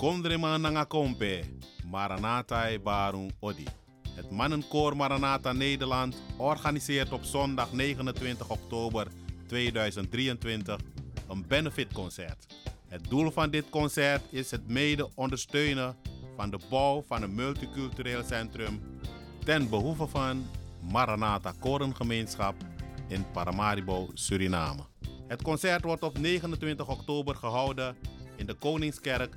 Kondrema Nangakompe, Maranatha Barung Odi. Het mannenkoor Maranatha Nederland organiseert op zondag 29 oktober 2023 een benefitconcert. Het doel van dit concert is het mede ondersteunen van de bouw van een multicultureel centrum ten behoeve van Maranatha Korengemeenschap in Paramaribo, Suriname. Het concert wordt op 29 oktober gehouden in de Koningskerk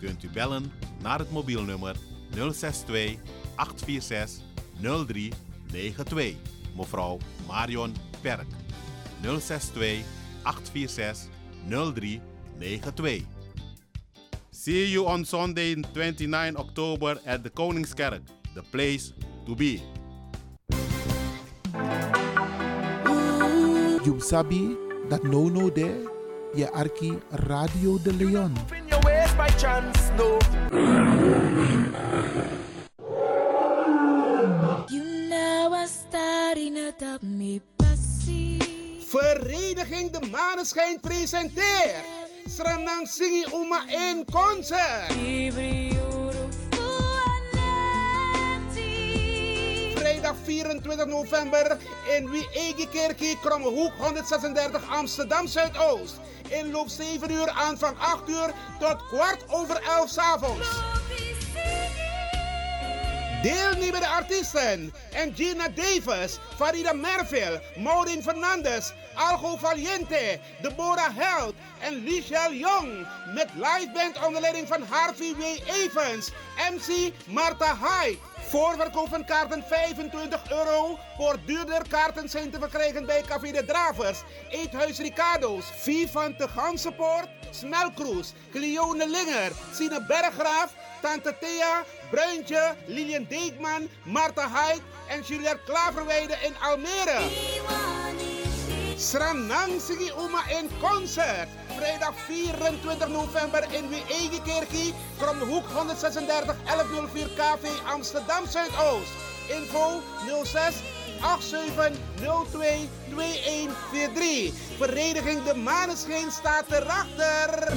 kunt u bellen naar het mobielnummer 062 846 0392. Mevrouw Marion Perk. 062 846 0392. See you on Sunday 29 October at the Koningskerk, the place to be. You sabi that no no there, je arki Radio de Leon. Ways by chance, no. You know I starting up me passy. Vereniging De Maneschijn presenteert Sranang Singi Uma in concert. Vrijdag 24 november in Wiegekerkie, Krommehoek 136 Amsterdam Zuidoost. Inloop 7 uur, aanvang 8 uur tot kwart over 11 s avonds. Deelnemende artiesten: Gina Davis, Farida Merville, Maureen Fernandes, Algo Valiente, Deborah Held en Lichelle Jong. Met liveband onder leiding van Harvey W. Evans, MC Marta Hyde. Voorverkoop van kaarten 25 euro. Voor duurder kaarten zijn te verkrijgen bij Café de Dravers, Eethuis Ricardo's, Vivante Gansenpoort, Smelkroes, Cleone Linger, Sine Berggraaf, Tante Thea, Bruintje, Lilian Deekman, Marta Hyde en Juliette Klaverweide in Almere. Sranang Uma in concert. Vrijdag 24 november in Wiegekerkie, Kromhoek 136 1104 KV Amsterdam Zuidoost. Info 06 8702 2143. Vereniging De Maneschijn staat erachter.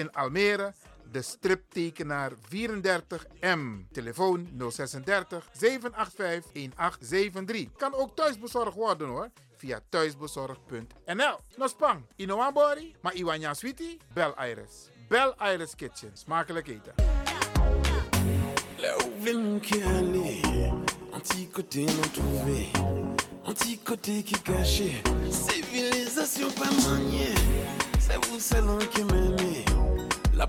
in Almere, de striptekenaar 34M. Telefoon 036 785 1873. Kan ook thuisbezorgd worden hoor. Via thuisbezorgd.nl. Nospang, Inoambori, maar Iwanya Sweetie, bel Iris. Bel Iris Kitchen. Smakelijk eten. Là où vous la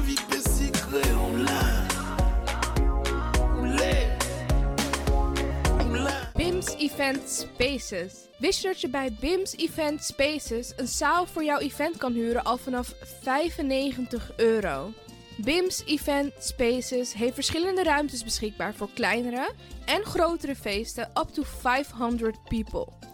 vie peut secret, ou là, ou là, ou là. BIMS Event Spaces. Wist je dat je bij BIMS Event Spaces een zaal voor jouw event kan huren al vanaf 95 euro? BIMS Event Spaces heeft verschillende ruimtes beschikbaar voor kleinere en grotere feesten up to 500 people.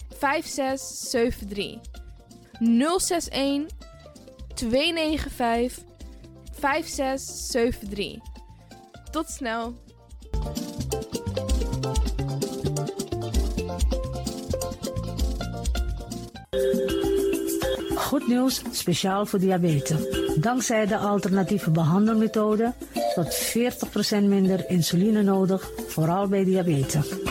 5673. 061 295 5673. Tot snel. Goed nieuws, speciaal voor diabetes. Dankzij de alternatieve behandelmethode tot 40% minder insuline nodig, vooral bij diabetes.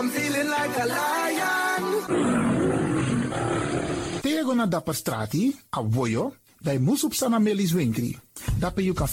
I'm feeling like a lion. Tego na dapper strati, a musup sana melis winkri. Dapper you kan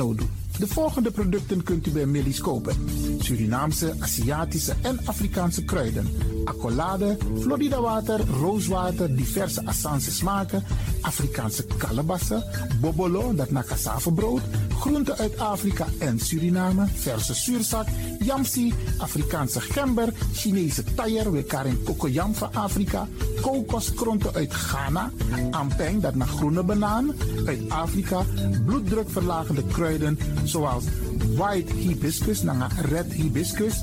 alles. De volgende producten kunt u bij Millie's kopen. Surinaamse, Aziatische en Afrikaanse kruiden. Accolade, Florida water, rooswater, diverse Assange smaken. Afrikaanse kalebassen, bobolo, dat na cassavebrood. Groenten uit Afrika en Suriname, verse zuurzak, yamsi, Afrikaanse gember, Chinese taier, we karin kokoyam van Afrika. Kokoskronten uit Ghana, ampeng, dat naar groene banaan, uit Afrika. Bloeddrukverlagende kruiden zoals white hibiscus, naar red hibiscus.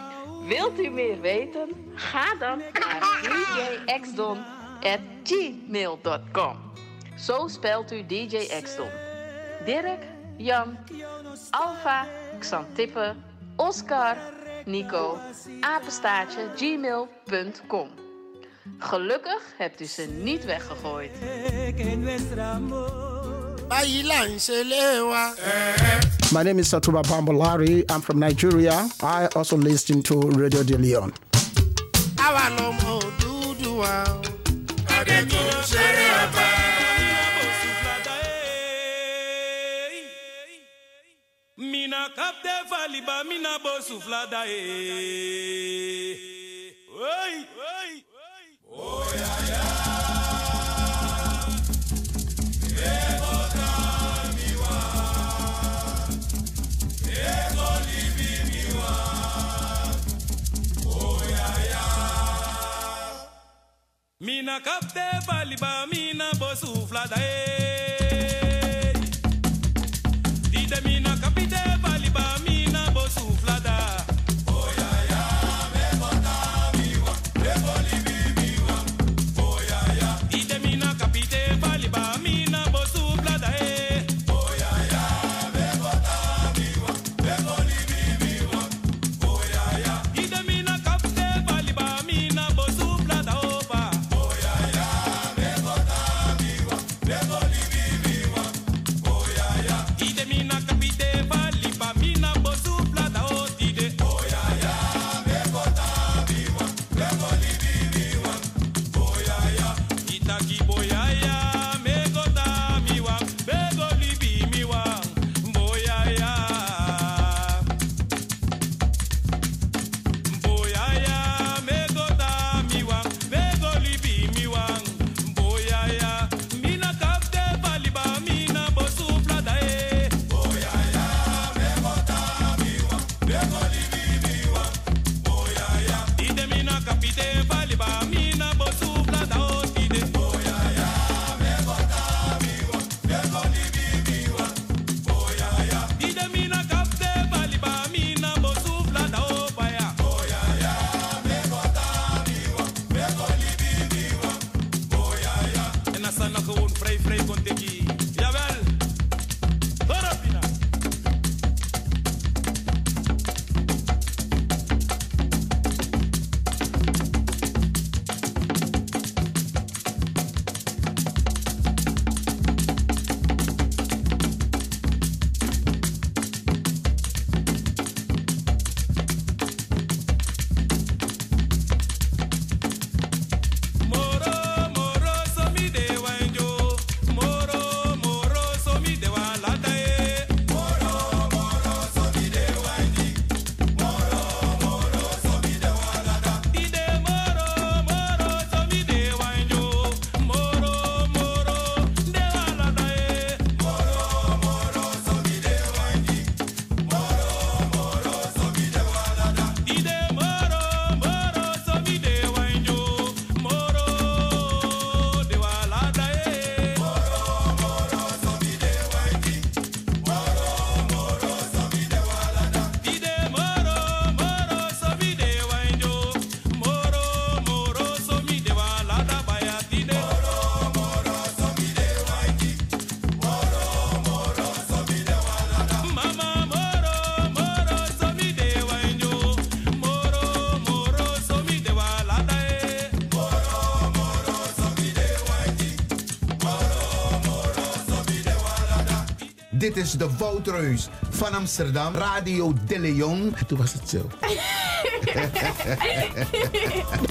Wilt u meer weten? Ga dan naar djxdon.gmail.com Zo spelt u djxdon. Dirk, Jan, Alfa, Xantippe, Oscar, Nico, apenstaartje gmail.com Gelukkig hebt u ze niet weggegooid. My name is Satuba Bambolari. I'm from Nigeria. I also listen to Radio De Leon. Àwa lọmọ Odùduwà. Adékun. Mina capte valiba, mina bosuflada. Eh. Oi! Oi! Mina kapte baliba, mina bosufla dae. Dit is de Woutreus van Amsterdam, Radio De Leon. Toen was het zo.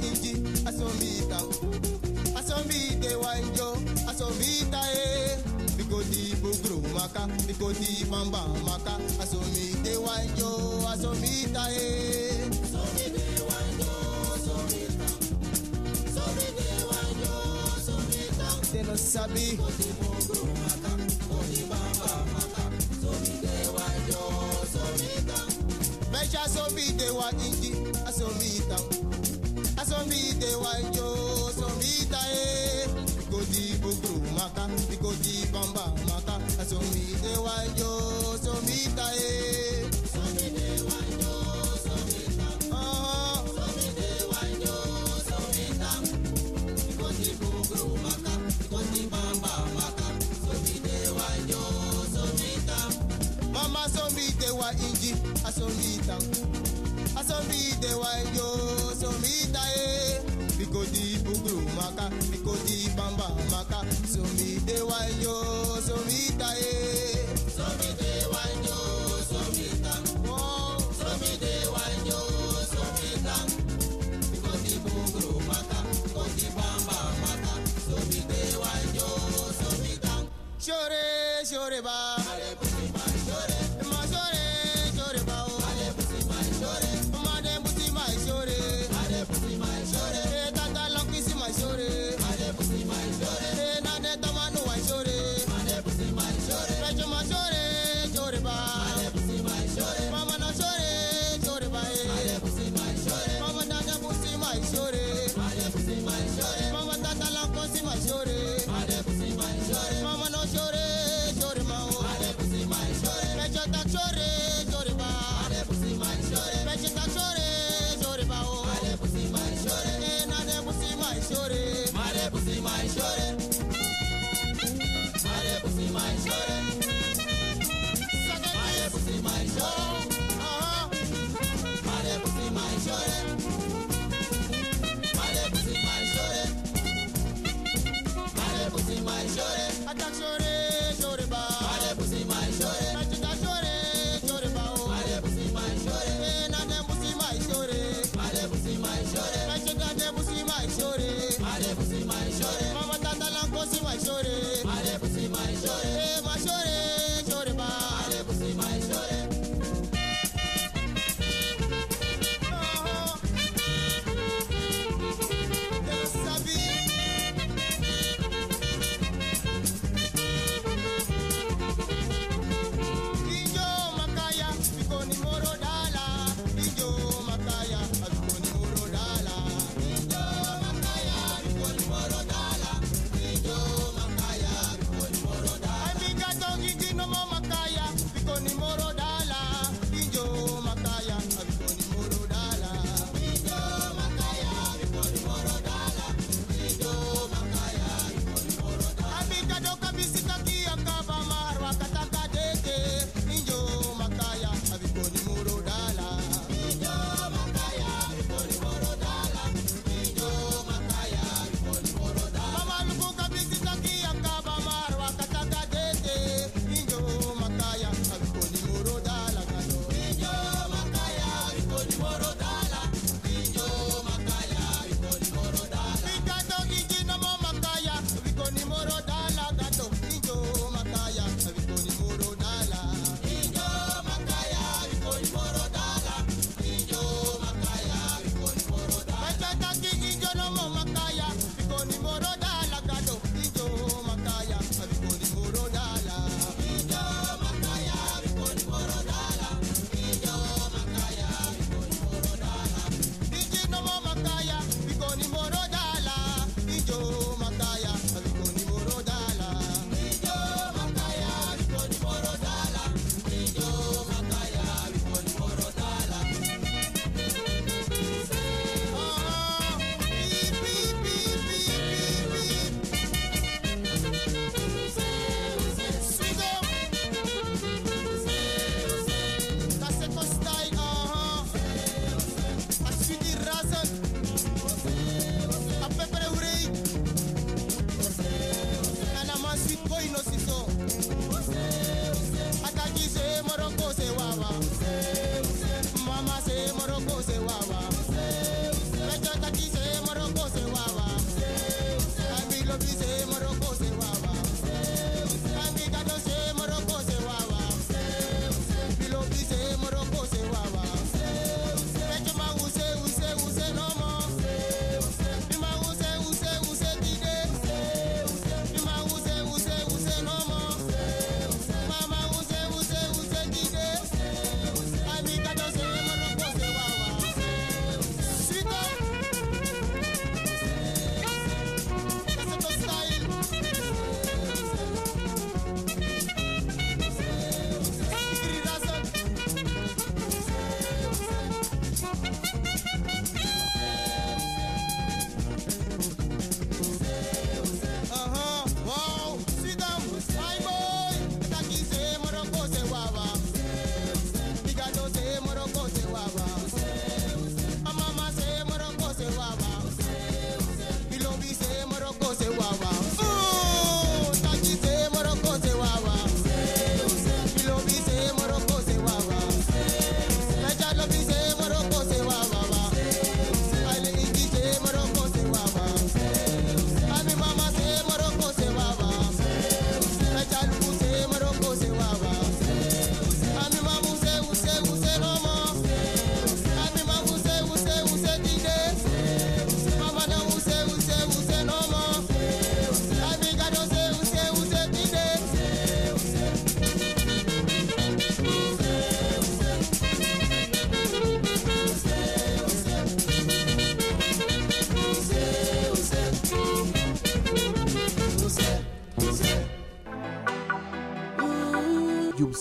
igi asọmpi ita asọmpi ite wanjo asọmpi ita ye bikoti bugro maka bikoti bamba maka asọmpi ite wanjo asọmpi ita ye. asọmpi ite wanjo asọmpi ita asọmpi ite wanjo asọmpi ita. tẹnu sabi.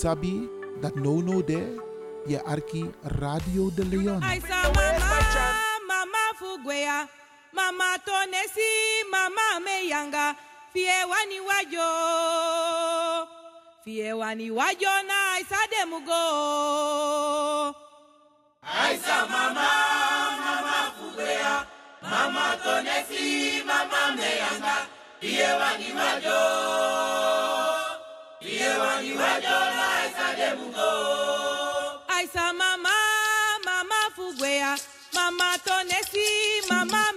sabi that no no there ye arki Radio de Leon. I saw mama, mama fugwea, mama tonesi, mama meyanga, fie wani wajo, fie wani wajo na I saw go. I saw mama, mama fugwea, mama tonesi, mama meyanga, fie wani wajo. Aisa mama, mama mama tonesi, mama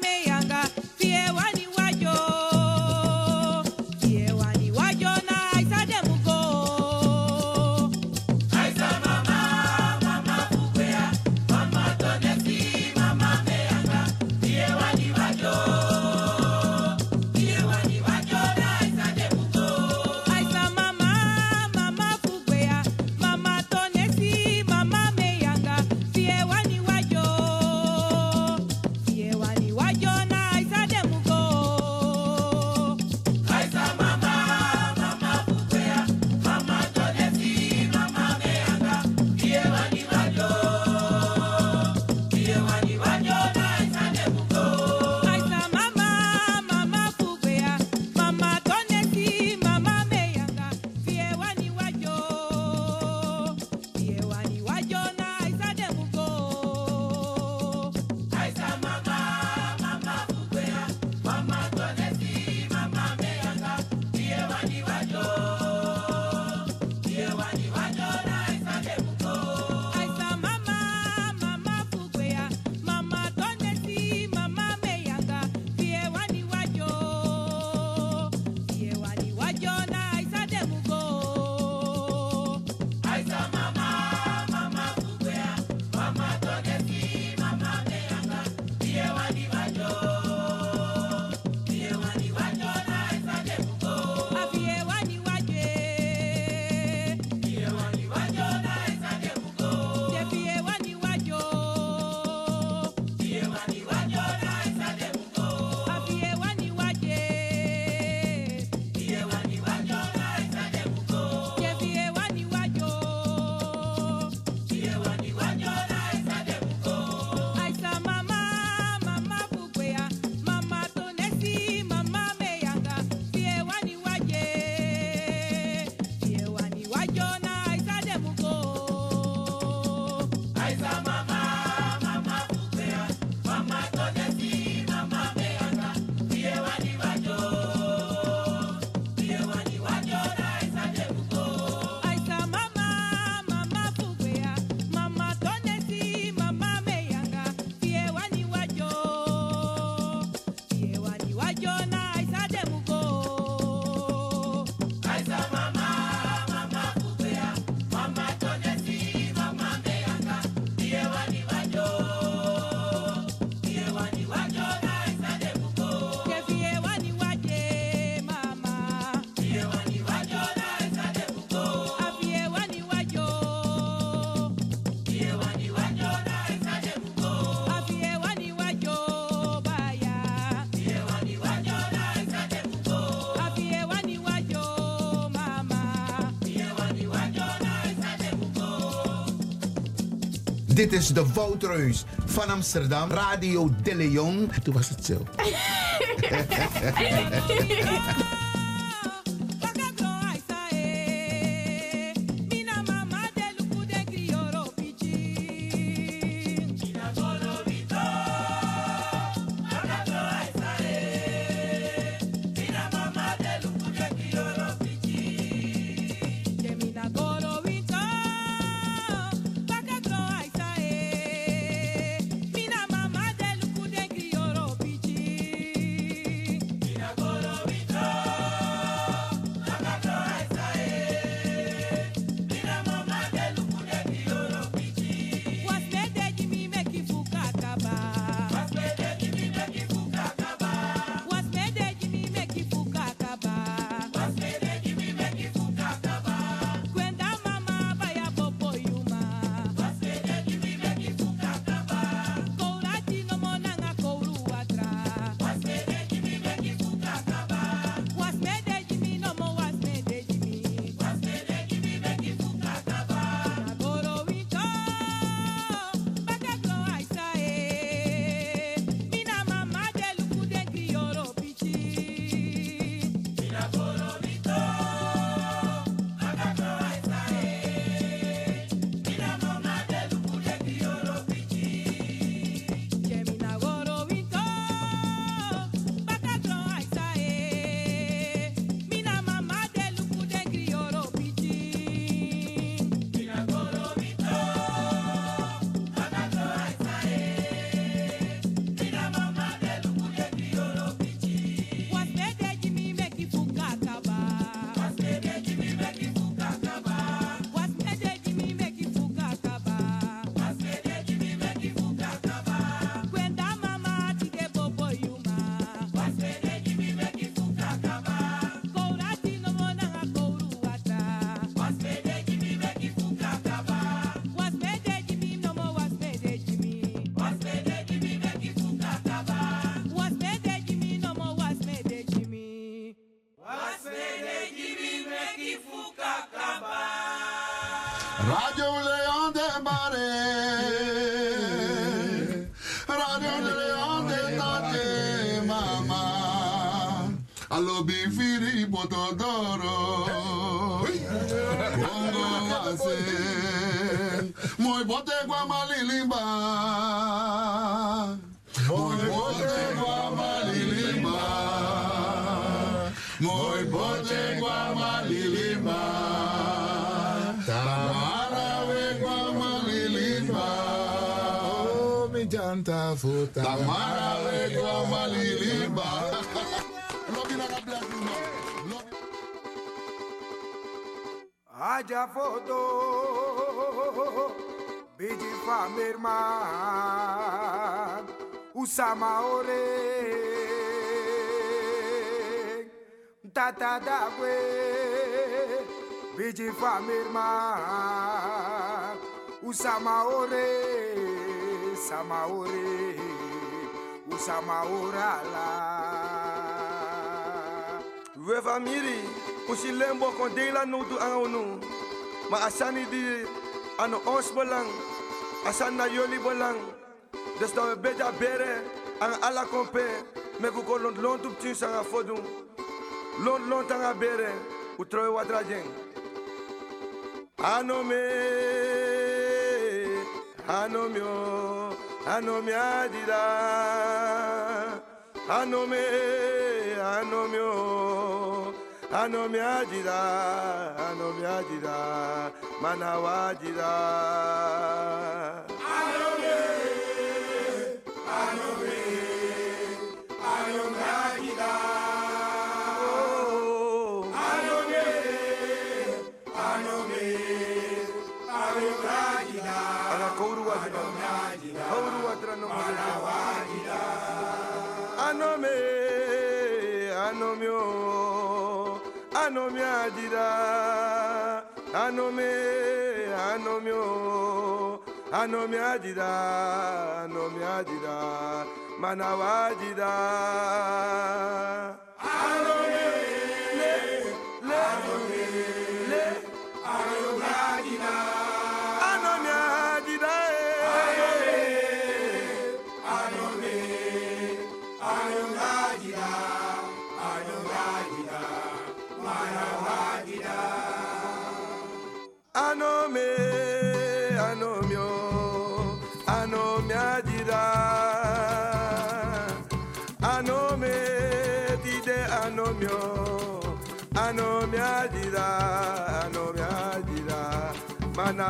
Dit is de Woutreus van Amsterdam, Radio De Leon. Toen was het zo. Radio Leon de Mare. Radio Leon de Tate Mama. Alobi Firi Potodoro. Congo Ase. Moi bote kwa vota. Tamara Legua Malilimba. Haja voto, bidi famerma, usama ore, tata dagwe, bidi irmã, usama ore. Sama ore Usama orala We famiri, usi lembo kon dela no tu. Ma asani di ano ons belang, asan na yoli belang. Dus dat we beter bere aan alla kompe, me kuko lont lont up tin sanga fodu. Lont lont anga bere, utroe wadrajeng. Ano me, ano mio, anome adida anome anomio anome adida anome adida manawa adida. anomi ajira anome anomio anomi ajira anomi ajira manawajira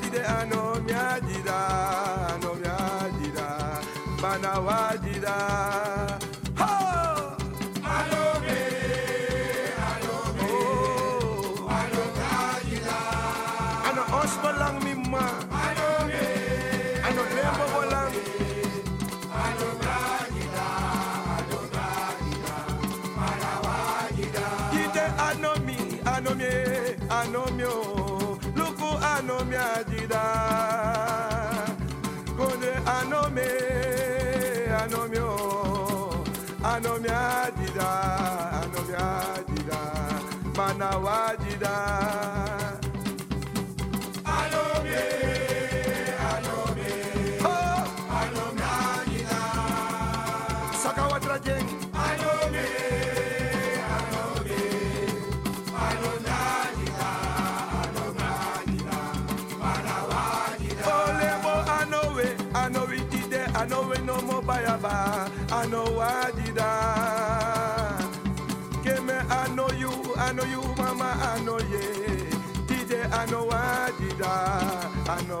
Adide ano mi adida, ano mi adida. Banawa anobia jida anobia DJ, I know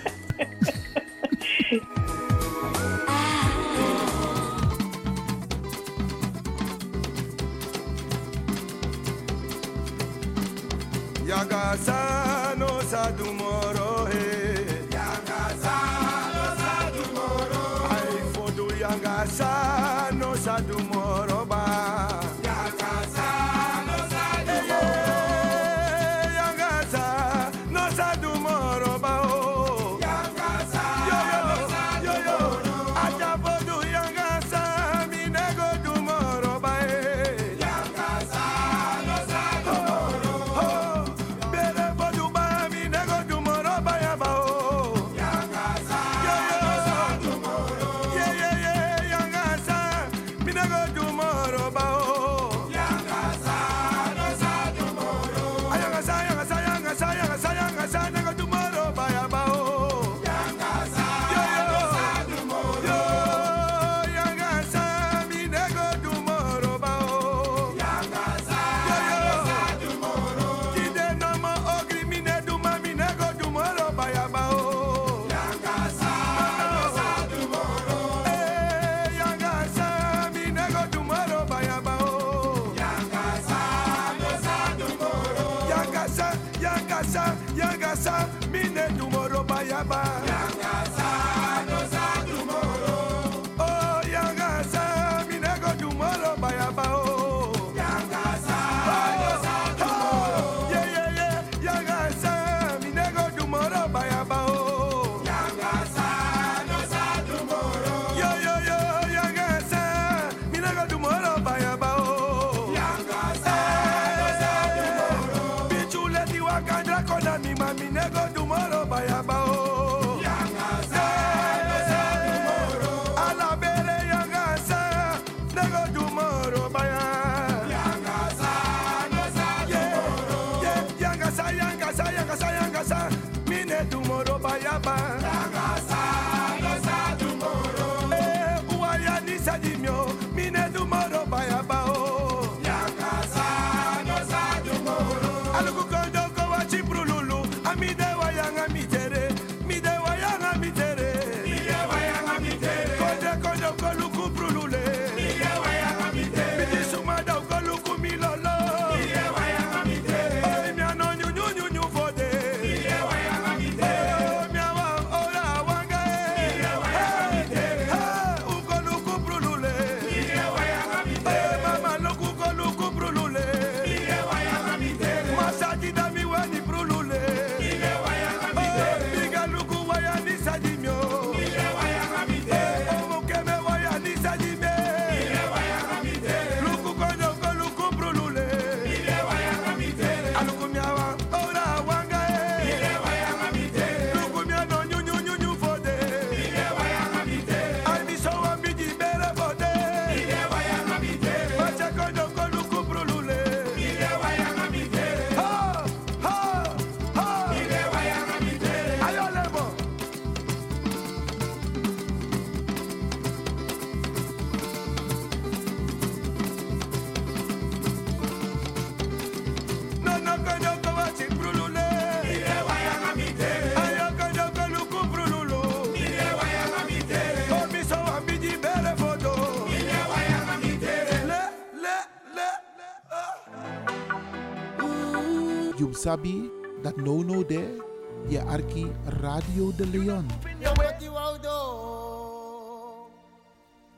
Sabi, dat no no de, je arki Radio de Leon. Nobody wow do.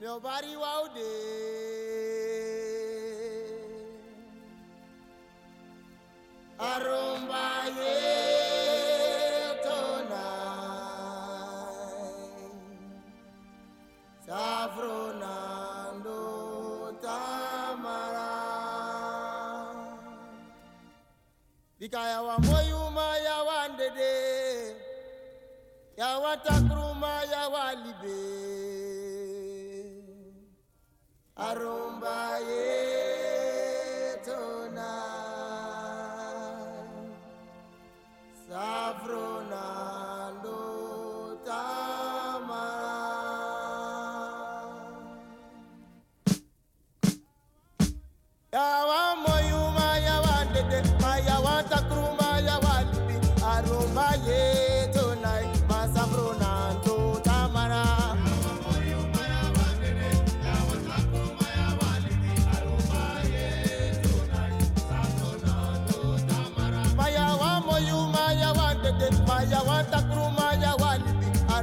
Nobody wow Because I want more you, my, I want the day. I want to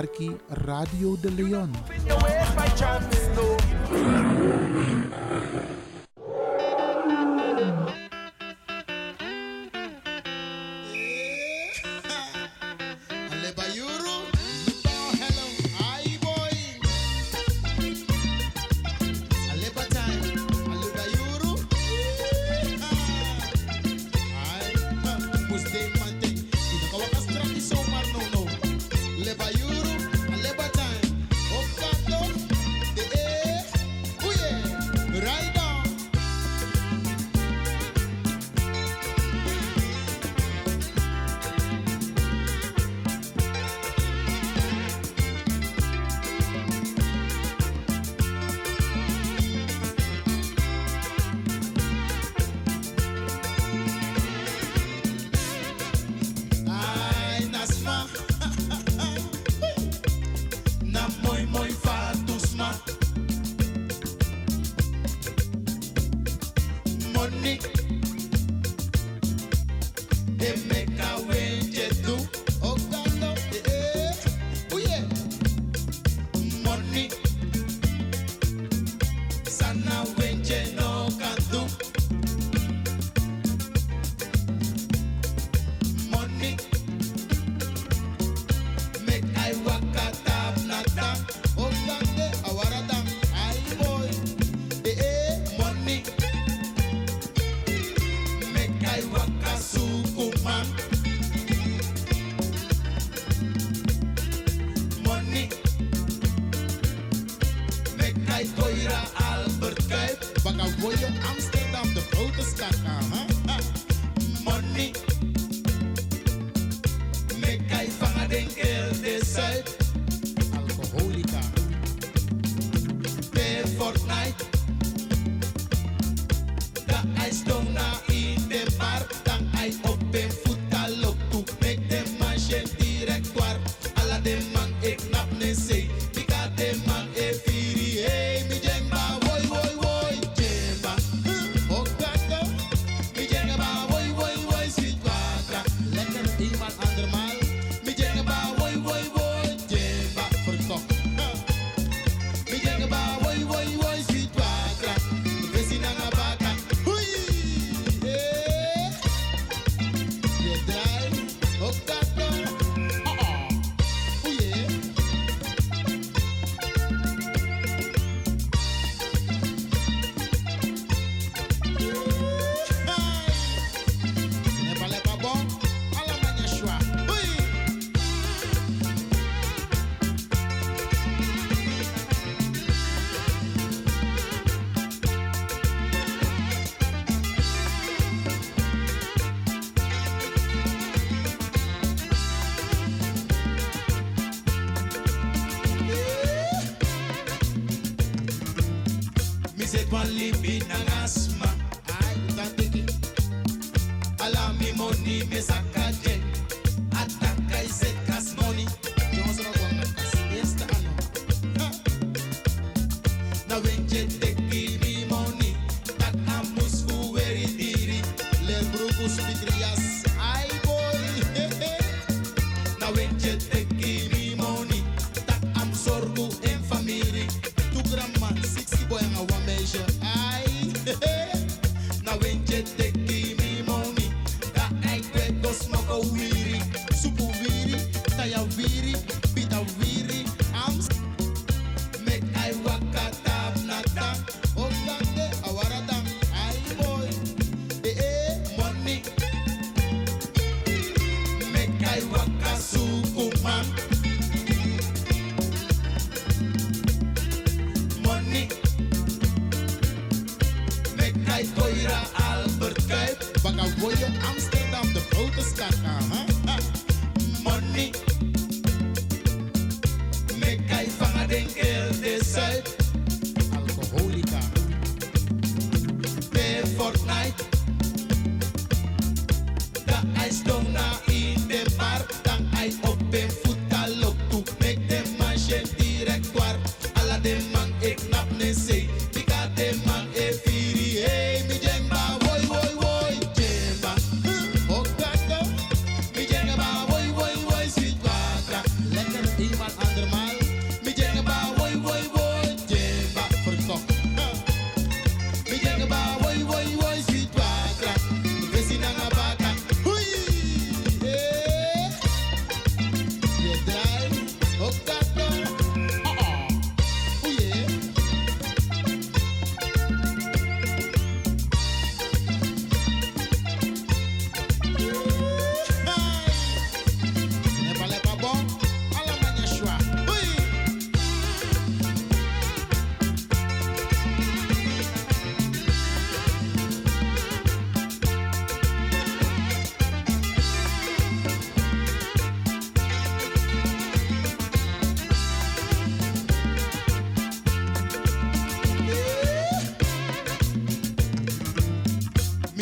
arki Radio de Leon. Fortnite.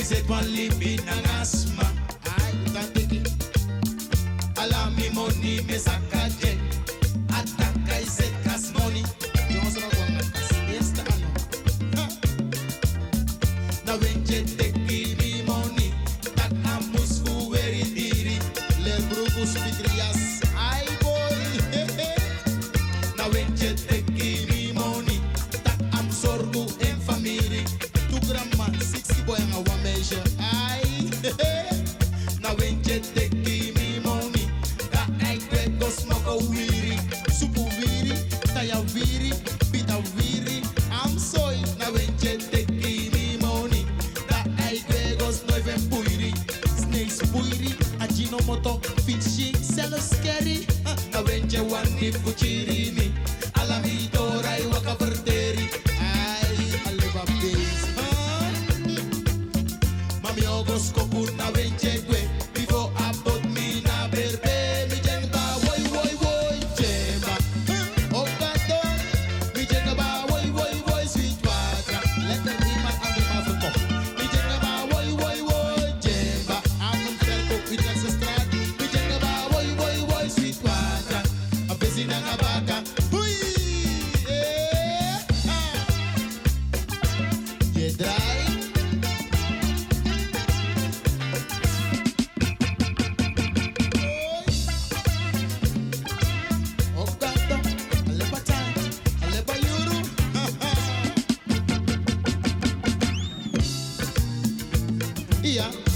set my living and us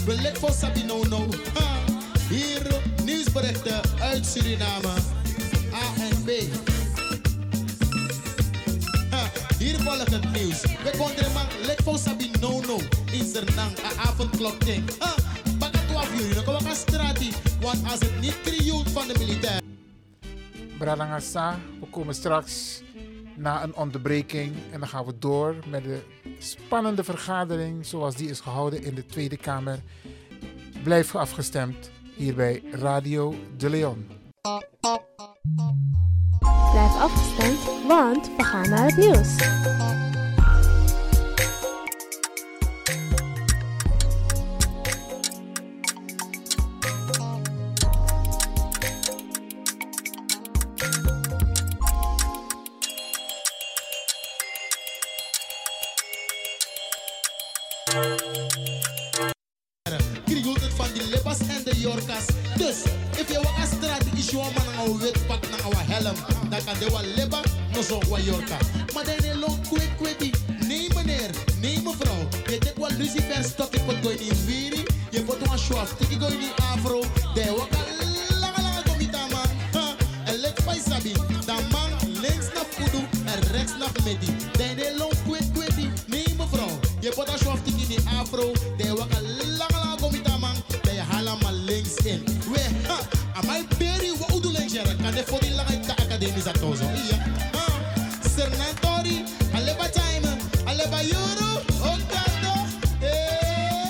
Belet voor Sabinono. Ah, hier nieuwsberichten uit Suriname. A en B. Ah, hier volgt het nieuws. We konden maar lek voor Sabinono. In Zernang, a avondklok het Baka 12 uur, dan komen we. Want als het niet triunt van de militair. Bradangasa, we komen straks na een onderbreking en dan gaan we door met de spannende vergadering zoals die is gehouden in de Tweede Kamer. Blijf afgestemd hier bij Radio De Leon. Blijf afgestemd, want we gaan naar het nieuws.